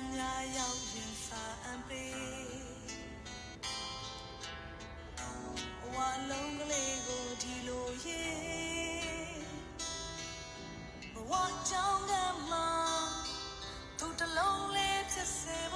ညာညာရောက်ရင်စာအံပေးဝါလုံးကလေးကိုဒီလိုရေးဘဝကြောင်းကမှသူတလုံးလေးဖြစ်စေ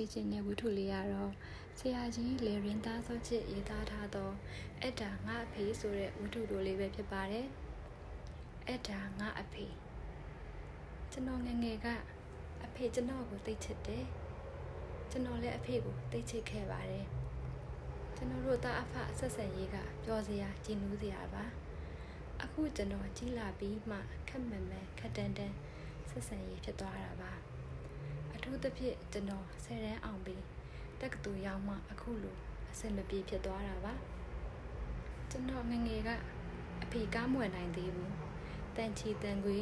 ပြပေးခြင်းတဲ့ဝတ္ထုလေးကတော့ဆရာကြီးလေရင်သားစောချစ်ရေးသားထားသောအတ္တာငါအဖေဆိုတဲ့ဝတ္ထုတိုလေးပဲဖြစ်ပါတယ်အတ္တာငါအဖေကျွန်တော်ငယ်ငယ်ကအဖေကျွန်တော်ကိုသိချစ်တယ်ကျွန်တော်လည်းအဖေကိုသိချစ်ခဲ့ပါတယ်ကျွန်တော်တို့သားအဖဆက်ဆက်ရေးကပျော်စရာကြည်နူးစရာပါအခုကျွန်တော်ကြီးလာပြီးမှခက်မန်မန်ခက်တန်းတန်းဆက်ဆံရေးဖြစ်သွားတာပါအ ထူးသဖြင့်ကျွန်တော်ဆယ်တန်းအောင်ပြီးတက္ကသိုလ်ရောက်မှအခုလိုအဆင်မပြေဖြစ်သွားတာပါကျွန်တော်ငယ်ငယ်ကအဖေကားမွေနိုင်သေးဘူးတန်ချီတန်ခွေ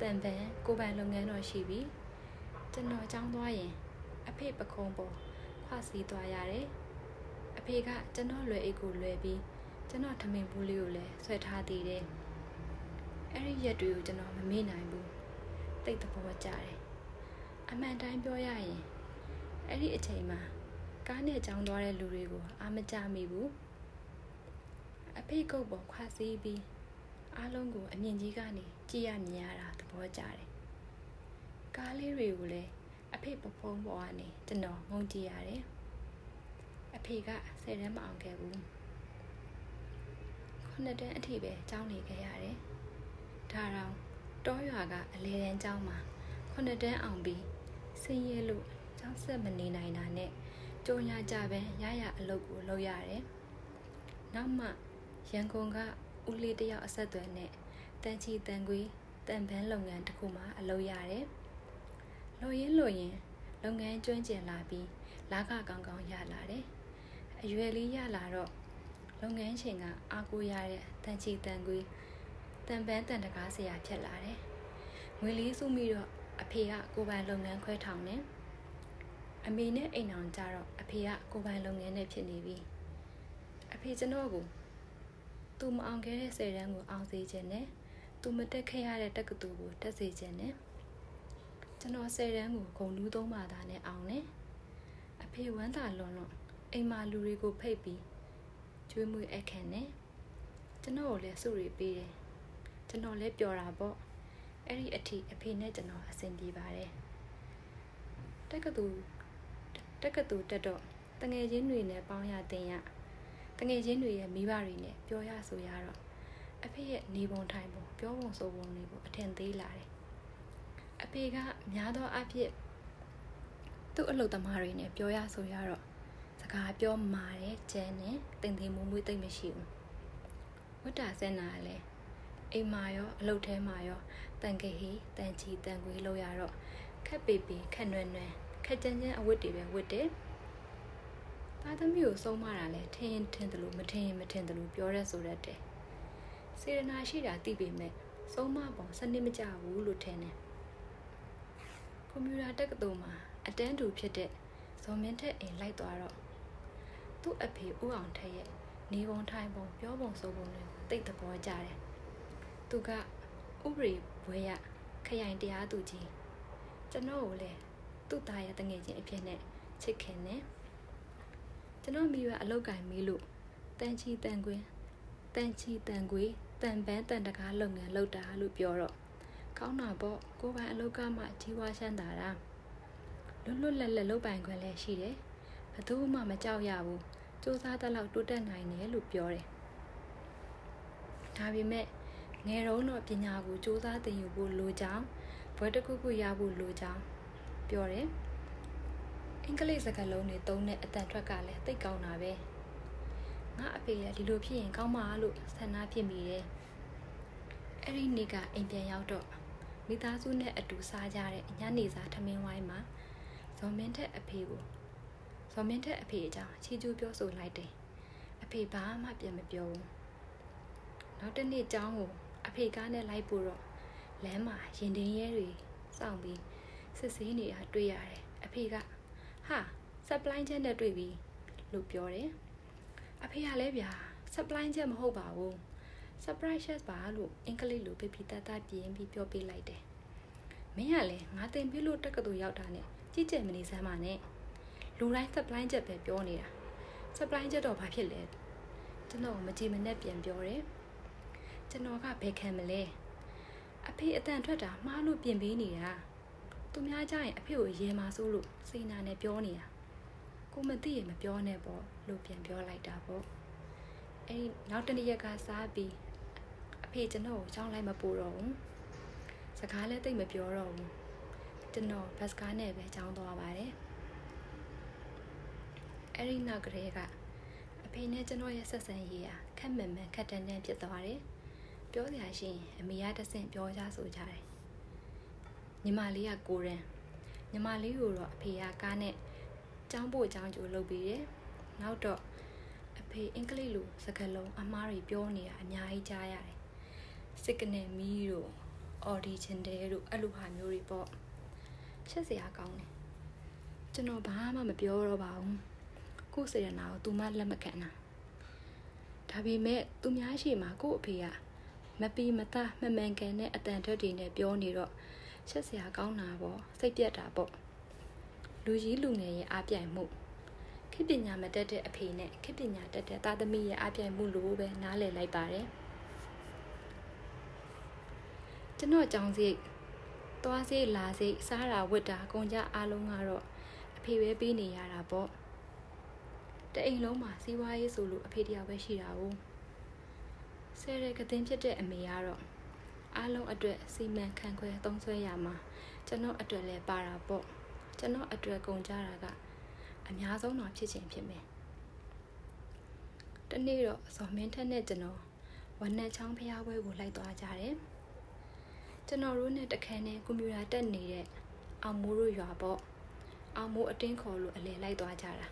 တန်ပန်ကိုပိုင်လုပ်ငန်းတော်ရှိပြီးကျွန်တော်အကြောင်းသွားရင်အဖေပခုံးပေါ်ခွစီသွားရတယ်အဖေကကျွန်တော်လွယ်အိတ်ကိုလွယ်ပြီးကျွန်တော်ထမင်းဘူးလေးကိုလည်းဆွဲထားသေးတယ်အဲ့ဒီရက်တွေကိုကျွန်တော်မမေ့နိုင်ဘူးတိတ်တဘောကြတယ် အမှန်တိုင်းပြောရရင်အဲ့ဒီအချိန်မှာကားနဲ့ကြောင်းသွားတဲ့လူတွေကိုအာမကြမိဘူးအဖေကုတ်ပေါ်ခွာစီးပြီးအားလုံးကိုအမြင့်ကြီးကနေကြည့်ရမြင်ရတာသဘောကျတယ်ကားလေးတွေကိုလည်းအဖေပဖုံးပေါ်ကနေကျွန်တော်ငုံကြည့်ရတယ်အဖေကဆယ်တန်းမအောင်ခဲ့ဘူးခုနှစ်တန်းအထိပဲကျောင်းနေခဲ့ရတယ်ဒါတောင်တောရွာကအလဲတန်းကျောင်းမှာခုနှစ်တန်းအောင်ပြီး ဆင်းရဲလို့ကျောင်းဆက်မနေနိုင်တာနဲ့ကြုံရကြပဲရရအလုပ်ကိုလုပ်ရတယ်နောက်မှရန်ကုန်ကဦးလေးတယောက်အဆက်အသွယ်နဲ့တန်ချီတန်ခွေတန်ပန်းလုပ်ငန်းတစ်ခုမှာအလုပ်ရတယ်လို့ရင်းလို့ရင်လုပ်ငန်းကျွမ်းကျင်လာပြီးလာကကောင်းကောင်းရလာတယ်အရွယ်လေးရလာတော့လုပ်ငန်းချိန်ကအားကိုးရတဲ့တန်ချီတန်ခွေတန်ပန်းတန်တကားဆရာဖြစ်လာတယ်ငွေလေးစုမိတော့ အဖေကကိုပိုင်လုပ်ငန်းခွဲထောင်တယ်အမေနဲ့အိမ်အောင်ကြတော့အဖေကကိုပိုင်လုပ်ငန်းနဲ့ဖြစ်နေပြီအဖေကျွန်တော်ကိုသူမအောင်ခဲ့တဲ့ဆယ်တန်းကိုအောင်စေခြင်းနဲ့သူမတက်ခဲ့ရတဲ့တက္ကသိုလ်ကိုတက်စေခြင်းနဲ့ကျွန်တော်ဆယ်တန်းကိုဂုံလူးသုံးပါတာနဲ့အောင်တယ်အဖေဝမ်းသာလွန်လွန်အိမ်မှာလူတွေကိုဖိတ်ပြီးကျွေးမွေးအခန့်နဲ့ကျွန်တော်ကိုလည်းစုရီပေးတယ်ကျွန်တော်လည်းပျော်တာပေါ့ အဲ့ဒီအထိအဖေနဲ့ကျွန်တော်အဆင်ပြေပါတယ်တက္ကသိုလ်တက္ကသိုလ်တက်တော့တငယ်ချင်းတွေနဲ့ပေါင်းရတင်ရတငယ်ချင်းတွေရဲ့မိဘတွေနဲ့ပြောရဆိုရတော့အဖေရဲ့နေပုံထိုင်ပုံပြောပုံဆိုပုံတွေကိုအထင်သေးလာတယ်အဖေကများသောအားဖြင့်သူ့အလုပ်သမားတွေနဲ့ပြောရဆိုရတော့စကားပြောမာတယ်ကျန်းတယ်တင်တင်မွေးမွေးသိမ့်မရှိဘူးဝတ္တာစင်နာကလည်းအိမ်မာရောအလုပ်ထဲမှာရော တန်ကေဟီတန်ချီတန်ခွေလို့ရတော့ခက်ပေပေခက်နွယ်နွယ်ခက်ကြမ်းကြမ်းအဝတ်တွေပဲဝတ်တယ်။သားသမီးကိုဆုံးမတာလဲထင်းထင်းတယ်လို့မထင်းရင်မထင်းတယ်လို့ပြောရဲဆိုတတ်တယ်။စေရနာရှိတာသိပေမဲ့ဆုံးမပုံစနစ်မကြဘူးလို့ထင်တယ်။ကွန်ပျူတာတက္ကသိုလ်မှာအတန်းတူဖြစ်တဲ့ဇော်မင်းထက်အိမ်လိုက်သွားတော့သူ့အဖေဦးအောင်ထက်ရဲ့နေပုံထိုင်ပုံပြောပုံဆိုပုံတွေတိတ်သဘောကျတယ်။သူကဥပရိ ဘွဲရခရိုင်တရားသူကြီးကျွန်တော်ကိုလည်းသူ့သားရဲ့တငယ်ချင်းအဖြစ်နဲ့ချစ်ခင်နေကျွန်တော်မိဘအလောက်ကင်မေးလို့တန်ချီတန်ကွင်းတန်ချီတန်ကွေးတန်ပန်းတန်တကားလုပ်ငန်းလုပ်တာလို့ပြောတော့ကောင်းတာပေါ့ကိုပိုင်အလောက်ကမှကြီးဝါရှမ်းတာတာလွတ်လွတ်လပ်လပ်လုပ်ပိုင်ခွင့်လည်းရှိတယ်ဘယ်သူမှမကြောက်ရဘူးစူးစမ်းတဲ့လောက်တိုးတက်နိုင်တယ်လို့ပြောတယ်ဒါပေမဲ့ ငယ်တုန်းတော့ပညာကိုစူးစမ်းသင်ယူဖို့လိုကြောင်းဘွဲတစ်ခုခုရဖို့လိုကြောင်းပြောတယ်အင်္ဂလိပ်စကားလုံးတွေသုံးတဲ့အတန်ထွက်ကလည်းသိကောင်းတာပဲငါအဖေရဒီလိုဖြစ်ရင်ကောင်းပါလို့ဆန္ဒဖြစ်မိတယ်အဲ့ဒီနေ့ကအိမ်ပြန်ရောက်တော့မိသားစုနဲ့အတူစားကြတဲ့ညနေစာထမင်းဝိုင်းမှာဇော်မင်းထက်အဖေကိုဇော်မင်းထက်အဖေအကြောင်းချီကျူးပြောဆိုလိုက်တယ်အဖေဘာမှပြန်မပြောဘူးနောက်တစ်နေ့ကျောင်းကို အဖေကားနဲ့လိုက်ပို့တော့လမ်းမှာရင်တင်ရဲတွေစောင့်ပြီးစစ်ဆေးနေတာတွေ့ရတယ်အဖေကဟာ supply chain နဲ့တွေ့ပြီလို့ပြောတယ်အဖေကလည်းဗျာ supply chain မဟုတ်ပါဘူး surprise ပါလို့အင်္ဂလိပ်လိုပြပြတတ်တတ်ပြင်းပြီးပြောပြလိုက်တယ်မင်းကလည်းငါတင်ပြလို့တက္ကသိုလ်ရောက်တာနဲ့ကြည့်ကြမနေစမ်းပါနဲ့လူတိုင်း supply ချက်ပဲပြောနေတာ supply ချက်တော့ဘာဖြစ်လဲကျွန်တော်မကြည့်မနဲ့ပြန်ပြောတယ် ကျွန်တော်ကဘယ်ခံမလဲအဖေအတန်ထွက်တာမှားလို့ပြင်ပေးနေတာသူများကြရင်အဖေကိုရေမာဆိုးလို့စိတ်နာနဲ့ပြောနေတာကိုမသိရင်မပြောနဲ့ပေါ့လို့ပြန်ပြောလိုက်တာပေါ့အဲ့နောက်တနေ့ရက်ကစားပြီးအဖေကျွန်တော်ကိုကြောင်းလိုက်မပို့တော့ဘူးစကားလည်းတိတ်မပြောတော့ဘူးကျွန်တော်ဘတ်စကားနဲ့ပဲကြောင်းသွားပါတယ်အဲ့ဒီနောက်ကလေးကအဖေနဲ့ကျွန်တော်ရဲ့ဆက်ဆံရေးဟာခက်မှန်မှန်ခက်တန်းတန်းဖြစ်သွားတယ် ပြောစရာရှိရင်အမေကတဆင့်ပြောကြဆိုကြတယ်ညီမလေးကကိုရန်ညီမလေးကိုတော့အဖေကကားနဲ့ចောင်းဖို့ចောင်းကျိုးလုပ်ပြီးတယ်နောက်တော့အဖေအင်္ဂလိပ်လိုစကားလုံးအမားတွေပြောနေတာအများကြီးကြားရတယ်စစ်ကနေမီတို့အော်ဒီချင်တယ်တို့အဲ့လိုဟာမျိုးတွေပေါ့ရှက်စရာကောင်းတယ်ကျွန်တော်ဘာမှမပြောတော့ပါဘူးကိုယ်စေရနာကိုသူမှလက်မခံတာဒါပေမဲ့သူများရှိမှာကို့အဖေက မပီမသားမမှန်ကန်တဲ့အတန်ထွက်တွေနဲ့ပြောနေတော့ချက်စရာကောင်းတာပေါ့စိတ်ပြက်တာပေါ့လူကြီးလူငယ်ရဲ့အားပြိုင်မှုခေပညာမတက်တဲ့အဖေနဲ့ခေပညာတက်တဲ့သားသမီးရဲ့အားပြိုင်မှုလို့ပဲနားလည်လိုက်ပါတယ်ကျွန်တော်ကြောင်စိတ်သွားစိတ်လာစိတ်စားတာဝတ်တာကုန်ကြအားလုံးကတော့အဖေပဲပြီးနေရတာပေါ့တအိမ်လုံးမှာစီးပွားရေးဆိုလို့အဖေတယောက်ပဲရှိတာ ਉਹ ဆဲရဲကတင်ဖြစ်တဲ့အမေကတော့အားလုံးအတွက်စီမံခန့်ခွဲသုံးဆွဲရမှာကျွန်တော်အတွက်လည်းပါတာပေါ့ကျွန်တော်အတွက်ကုန်ကြတာကအများဆုံးတော့ဖြစ်ချင်းဖြစ်မယ်တနေ့တော့ဇော်မင်းထက်နဲ့ကျွန်တော်ဝနက်ချောင်းဖျားပွဲကိုလိုက်သွားကြတယ်ကျွန်တော်တို့နဲ့တခန်းနဲ့ကွန်ပျူတာတက်နေတဲ့အောင်မိုးတို့ရွာပေါ့အောင်မိုးအတင်းခေါ်လို့အလဲလိုက်သွားကြတာ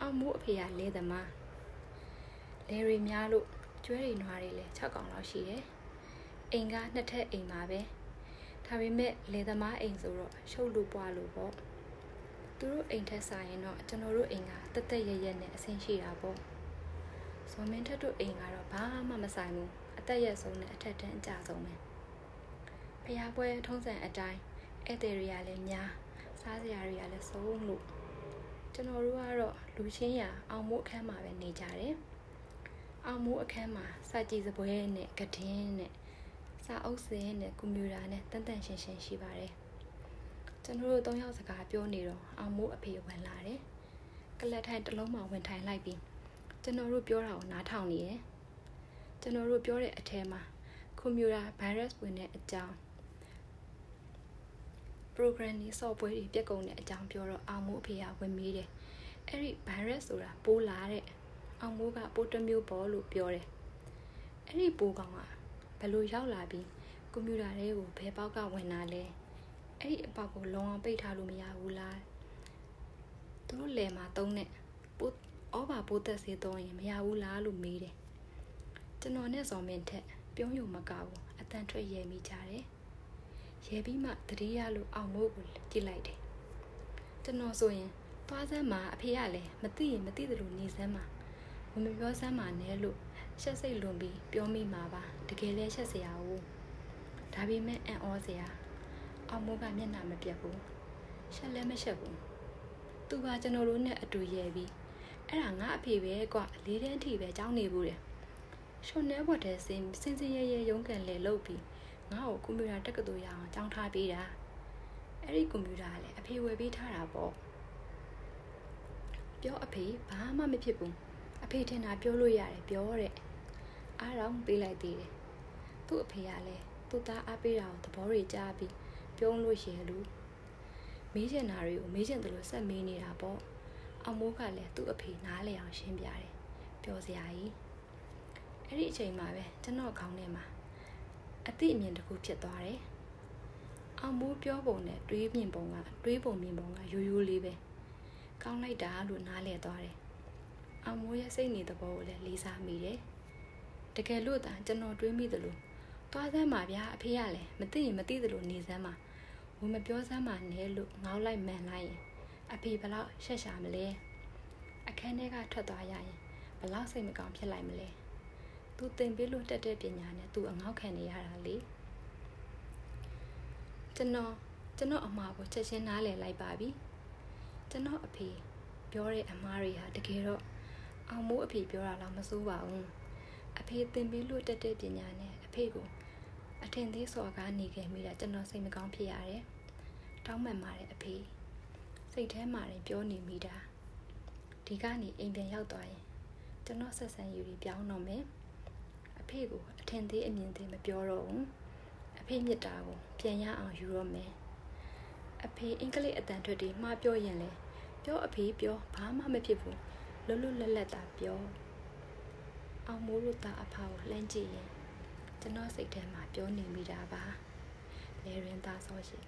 အောင်မိုးအဖေကလဲသမား လဲရီများလို့ကျွဲရီနွားတွေလည်း6កောင်လောက်ရှိတယ်။အိမ်ကနှစ်ထပ်အိမ်ပါပဲ။ဒါပေမဲ့လေသမားအိမ်ဆိုတော့ရှုပ်လို့ပွားလို့ပေါ့။သူတို့အိမ်ထက်ဆိုင်ရင်တော့ကျွန်တော်တို့အိမ်ကတက်တက်ရရက်နဲ့အဆင်ရှိတာပေါ့။ဇော်မင်းထက်တို့အိမ်ကတော့ဘာမှမဆိုင်ဘူး။အသက်ရက်ဆုံးနဲ့အထက်တန်းအကြဆုံးပဲ။ဖျားပွဲထုံးစံအတိုင်းဧည့်သည်တွေကလည်းများစားစရာတွေကလည်းစုံလို့ကျွန်တော်တို့ကတော့လူချင်းရာအောင်မို့အခန်းမှာပဲနေကြတယ်။ အောင်မိုးအခန်းမှာစာကြည့်စပွဲနဲ့ကဒင်းနဲ့စာအုပ်စင်းနဲ့ကွန်ပျူတာနဲ့တန်တန်ရှင်းရှင်းရှိပါတယ်ကျွန်တော်တို့သုံးယောက်စကားပြောနေတော့အောင်မိုးအဖေဝင်လာတယ်ကလတ်ထိုင်တစ်လုံးမှဝင်ထိုင်လိုက်ပြီးကျွန်တော်တို့ပြောတာကိုနားထောင်နေတယ်ကျွန်တော်တို့ပြောတဲ့အထဲမှာကွန်ပျူတာ virus ဝင်တဲ့အကြောင်း programming software တွေပြက်ကုန်တဲ့အကြောင်းပြောတော့အောင်မိုးအဖေကဝင်မေးတယ်အဲ့ဒီ virus ဆိုတာပိုးလာတဲ့ အောင်မိုးကပိုးတစ်မျိုးပေါ်လို့ပြောတယ်။အဲ့ဒီပိုးကောင်ကဘယ်လိုရောက်လာပြီးကွန်ပျူတာထဲကိုဘယ်ပေါက်ကဝင်လာလဲ။အဲ့ဒီအပေါက်ကိုလုံးအောင်ပိတ်ထားလို့မရဘူးလား။သူတို့လယ်မှာတုံးတဲ့ပိုးဩဘာပိုးသက်စေးသုံးရင်မရဘူးလားလို့မေးတယ်။ကျွန်တော်နဲ့ဇော်မင်းထက်ပြုံးယုံမကဘူးအတန်ထွက်ရဲမိကြတယ်။ရဲပြီးမှတတိယလို့အောင်မိုးကိုကြည့်လိုက်တယ်။ကျွန်တော်ဆိုရင်သွားစမ်းမှာအဖေကလည်းမသိရင်မသိသလိုနေစမ်းမှာ မပြောစမ်းပါနဲ့လို့ရှက်စိတ်လွန်ပြီးပြောမိမှာပါတကယ်လဲရှက်စရာဘူးဒါပေမဲ့အံ့ဩစရာအောင်မိုးကမျက်နှာမပြတ်ဘူးရှက်လဲမရှက်ဘူးသူကကျွန်တော်တို့နဲ့အတူရဲပြီးအဲ့ဒါငါအဖေပဲကွာလေးတန်းထိပဲကြောင်းနေဘူးတယ်ရှုံနေဘတ်တဲ့စင်စင်စင်ရဲရဲရုံးကန်လေလုပ်ပြီးငါ့ကိုကွန်ပျူတာတက္ကသိုလ်ရအောင်ကြောင်းထားပေးတာအဲ့ဒီကွန်ပျူတာကလည်းအဖေဝယ်ပေးထားတာပေါ့ပြောအဖေဘာမှမဖြစ်ဘူး အဖေထင်တာပြောလို့ရတယ်ပြောတဲ့အားတော့ပေးလိုက်သေးတယ်သူ့အဖေကလည်းသူ့သားအားပေးတာကိုသဘောတွေကြားပြီးပြုံးလို့ရလူမေးချင်တာတွေကိုမေးချင်တယ်လို့ဆက်မေးနေတာပေါ့အောင်မိုးကလည်းသူ့အဖေနားလေအောင်ရှင်းပြတယ်ပြောစရာကြီးအဲ့ဒီအချိန်မှာပဲကျွန်တော်ခေါင်းထဲမှာအသိအမြင်တစ်ခုဖြစ်သွားတယ်အောင်မိုးပြောပုံနဲ့တွေးမြင်ပုံကတွေးပုံမြင်ပုံကရိုးရိုးလေးပဲကောင်းလိုက်တာလို့နားလည်သွားတယ် အောင်မိုးရဲ့စိတ်နေသဘောကိုလည်းလေးစားမိတယ်တကယ်လို့သာကျွန်တော်တွေးမိသလိုသွားစမ်းပါဗျာအဖေကလည်းမသိရင်မသိသလိုနေစမ်းပါဝင်မပြောစမ်းပါနဲ့လို့ငေါက်လိုက်မှန်လိုက်ရင်အဖေဘလောက်ရှက်ရှာမလဲအခန်းထဲကထွက်သွားရရင်ဘလောက်စိတ်မကောင်းဖြစ်လိုက်မလဲသူတင်ပေးလို့တက်တဲ့ပညာနဲ့သူအငေါက်ခံနေရတာလေကျွန်တော်ကျွန်တော်အမှားကိုချက်ချင်းနားလည်လိုက်ပါပြီကျွန်တော်အဖေပြောတဲ့အမှားတွေဟာတကယ်တော့ အောင်မိုးအဖေပြောတာတော့မစိုးပါဘူးအဖေတင်ပေးလို့တက်တဲ့ပညာနဲ့အဖေကိုအထင်သေးစော်ကားနေခဲ့မိတာကျွန်တော်စိတ်မကောင်းဖြစ်ရတယ်တောင်းပန်ပါတယ်အဖေစိတ်ထဲမှာရင်ပြောနေမိတာဒီကနေအိမ်ပြန်ရောက်သွားရင်ကျွန်တော်ဆက်ဆံယူပြီးပြောင်းတော့မယ်အဖေကိုအထင်သေးအမြင်သေးမပြောတော့ဘူးအဖေမြစ်တာကိုပြန်ရအောင်ယူတော့မယ်အဖေအင်္ဂလိပ်အတန်ထွက်တွေမှားပြောရင်လေပြောအဖေပြောဘာမှမဖြစ်ဘူး လွတ်လွတ်လပ်လပ်သာပြောအောင်မိုးတို့သားအဖာကိုလှမ်းကြည့်ရင်ကျွန်တော်စိတ်ထဲမှာပြောနေမိတာပါလေရင်သားစောရှိ